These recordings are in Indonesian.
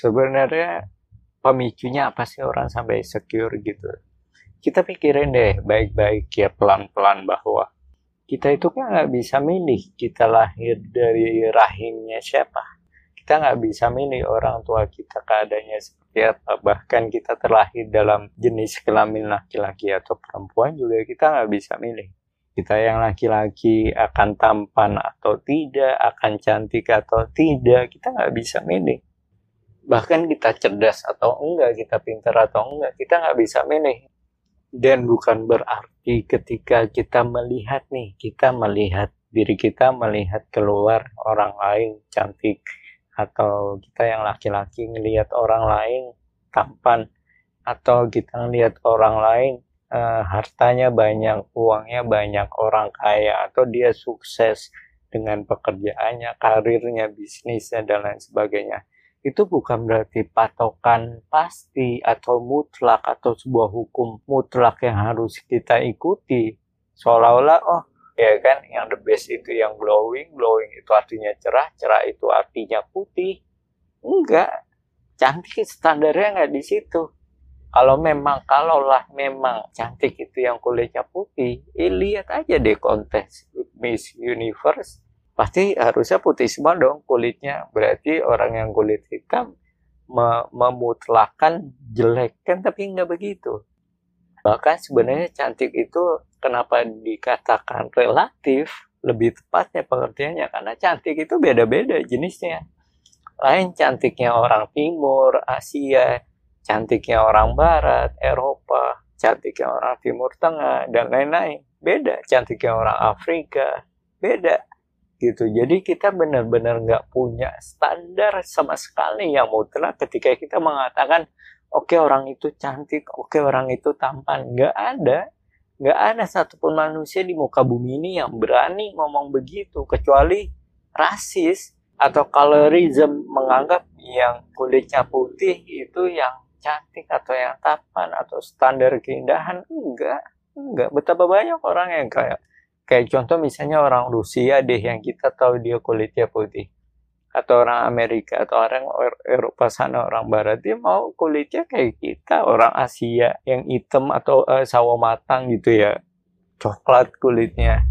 sebenarnya pemicunya apa sih orang sampai secure gitu? Kita pikirin deh baik-baik ya pelan-pelan bahwa kita itu kan nggak bisa milih kita lahir dari rahimnya siapa. Kita nggak bisa milih orang tua kita keadaannya seperti apa. Bahkan kita terlahir dalam jenis kelamin laki-laki atau perempuan juga kita nggak bisa milih. Kita yang laki-laki akan tampan atau tidak akan cantik atau tidak kita nggak bisa milih bahkan kita cerdas atau enggak kita pintar atau enggak kita nggak bisa milih dan bukan berarti ketika kita melihat nih, kita melihat diri kita melihat keluar orang lain cantik atau kita yang laki-laki ngelihat orang lain tampan atau kita ngelihat orang lain uh, hartanya banyak, uangnya banyak, orang kaya atau dia sukses dengan pekerjaannya, karirnya, bisnisnya dan lain sebagainya itu bukan berarti patokan pasti atau mutlak atau sebuah hukum mutlak yang harus kita ikuti. Seolah-olah oh ya kan yang the best itu yang glowing glowing itu artinya cerah cerah itu artinya putih. Enggak. Cantik standarnya enggak di situ. Kalau memang kalaulah memang cantik itu yang kulitnya putih eh, lihat aja deh kontes Miss Universe pasti harusnya putih semua dong kulitnya. Berarti orang yang kulit hitam memutlakan jelek kan tapi nggak begitu. Bahkan sebenarnya cantik itu kenapa dikatakan relatif lebih tepatnya pengertiannya karena cantik itu beda-beda jenisnya. Lain cantiknya orang timur, Asia, cantiknya orang barat, Eropa, cantiknya orang timur tengah dan lain-lain. Beda cantiknya orang Afrika, beda gitu. Jadi kita benar-benar nggak punya standar sama sekali yang mutlak ketika kita mengatakan oke okay, orang itu cantik, oke okay, orang itu tampan. Nggak ada, nggak ada satupun manusia di muka bumi ini yang berani ngomong begitu kecuali rasis atau colorism menganggap yang kulitnya putih itu yang cantik atau yang tampan atau standar keindahan enggak enggak betapa banyak orang yang kayak Kayak contoh misalnya orang Rusia deh yang kita tahu dia kulitnya putih. Atau orang Amerika atau orang Eropa sana orang Barat dia mau kulitnya kayak kita orang Asia yang hitam atau uh, sawo matang gitu ya coklat kulitnya.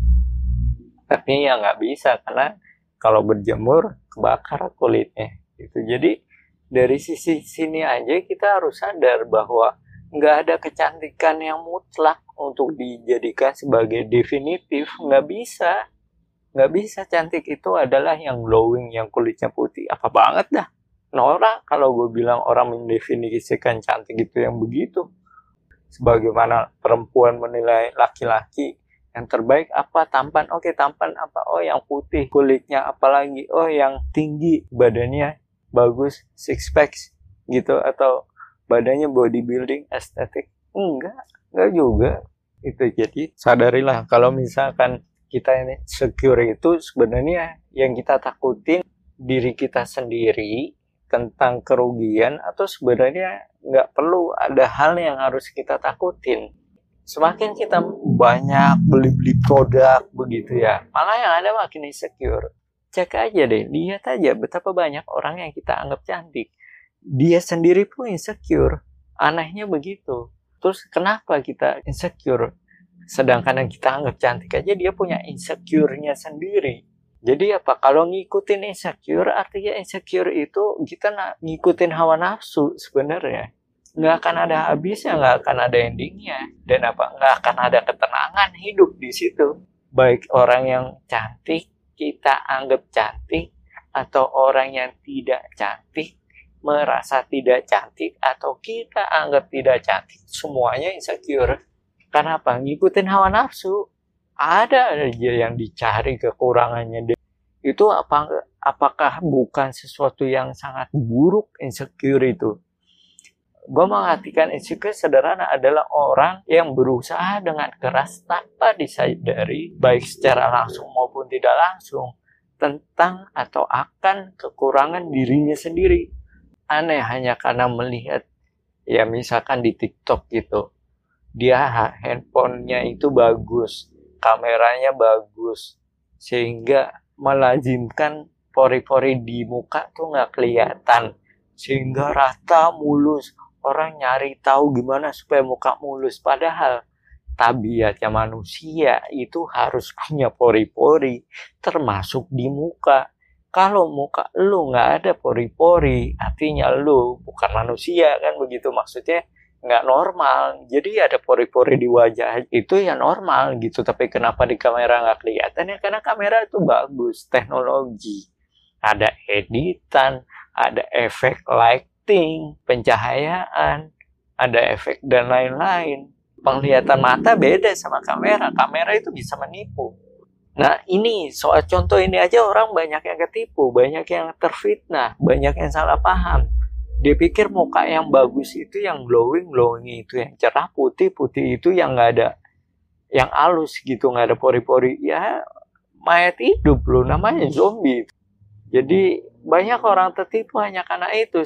Tapi ya nggak bisa karena kalau berjemur kebakar kulitnya gitu. Jadi dari sisi sini aja kita harus sadar bahwa nggak ada kecantikan yang mutlak untuk dijadikan sebagai definitif nggak bisa. Nggak bisa cantik itu adalah yang glowing yang kulitnya putih. Apa banget dah? Nora kalau gue bilang orang mendefinisikan cantik itu yang begitu sebagaimana perempuan menilai laki-laki yang terbaik apa? Tampan. Oke tampan apa? Oh yang putih. Kulitnya apalagi? Oh yang tinggi. Badannya bagus. Six packs gitu? Atau badannya bodybuilding estetik? Enggak enggak juga. Itu jadi sadarilah kalau misalkan kita ini secure itu sebenarnya yang kita takutin diri kita sendiri tentang kerugian atau sebenarnya nggak perlu. Ada hal yang harus kita takutin. Semakin kita banyak beli-beli produk begitu ya malah yang ada makin insecure. Cek aja deh lihat aja betapa banyak orang yang kita anggap cantik. Dia sendiri pun insecure. Anehnya begitu. Terus kenapa kita insecure? Sedangkan yang kita anggap cantik aja dia punya insecure-nya sendiri. Jadi apa? Kalau ngikutin insecure, artinya insecure itu kita ngikutin hawa nafsu sebenarnya. Nggak akan ada habisnya, nggak akan ada endingnya. Dan apa? Nggak akan ada ketenangan hidup di situ. Baik orang yang cantik, kita anggap cantik, atau orang yang tidak cantik, merasa tidak cantik atau kita anggap tidak cantik semuanya insecure. Karena apa ngikutin hawa nafsu. Ada aja yang dicari kekurangannya itu apa apakah bukan sesuatu yang sangat buruk insecure itu? Gue mengartikan insecure sederhana adalah orang yang berusaha dengan keras tanpa disadari baik secara langsung maupun tidak langsung tentang atau akan kekurangan dirinya sendiri aneh hanya karena melihat ya misalkan di TikTok gitu dia handphonenya itu bagus kameranya bagus sehingga melazimkan pori-pori di muka tuh nggak kelihatan. Sehingga rata mulus orang nyari tahu gimana supaya muka mulus. Padahal tabiatnya manusia itu harus punya pori-pori termasuk di muka kalau muka lu nggak ada pori-pori artinya lu bukan manusia kan begitu? Maksudnya nggak normal. Jadi ada pori-pori di wajah itu ya normal gitu. Tapi kenapa di kamera nggak kelihatan ya? Karena kamera itu bagus teknologi. Ada editan ada efek lighting pencahayaan ada efek dan lain-lain. Penglihatan mata beda sama kamera. Kamera itu bisa menipu Nah ini soal contoh ini aja orang banyak yang ketipu, banyak yang terfitnah, banyak yang salah paham. Dia pikir muka yang bagus itu yang glowing glowing itu yang cerah putih putih itu yang nggak ada yang halus gitu nggak ada pori-pori ya mayat hidup loh namanya zombie. Jadi banyak orang tertipu hanya karena itu.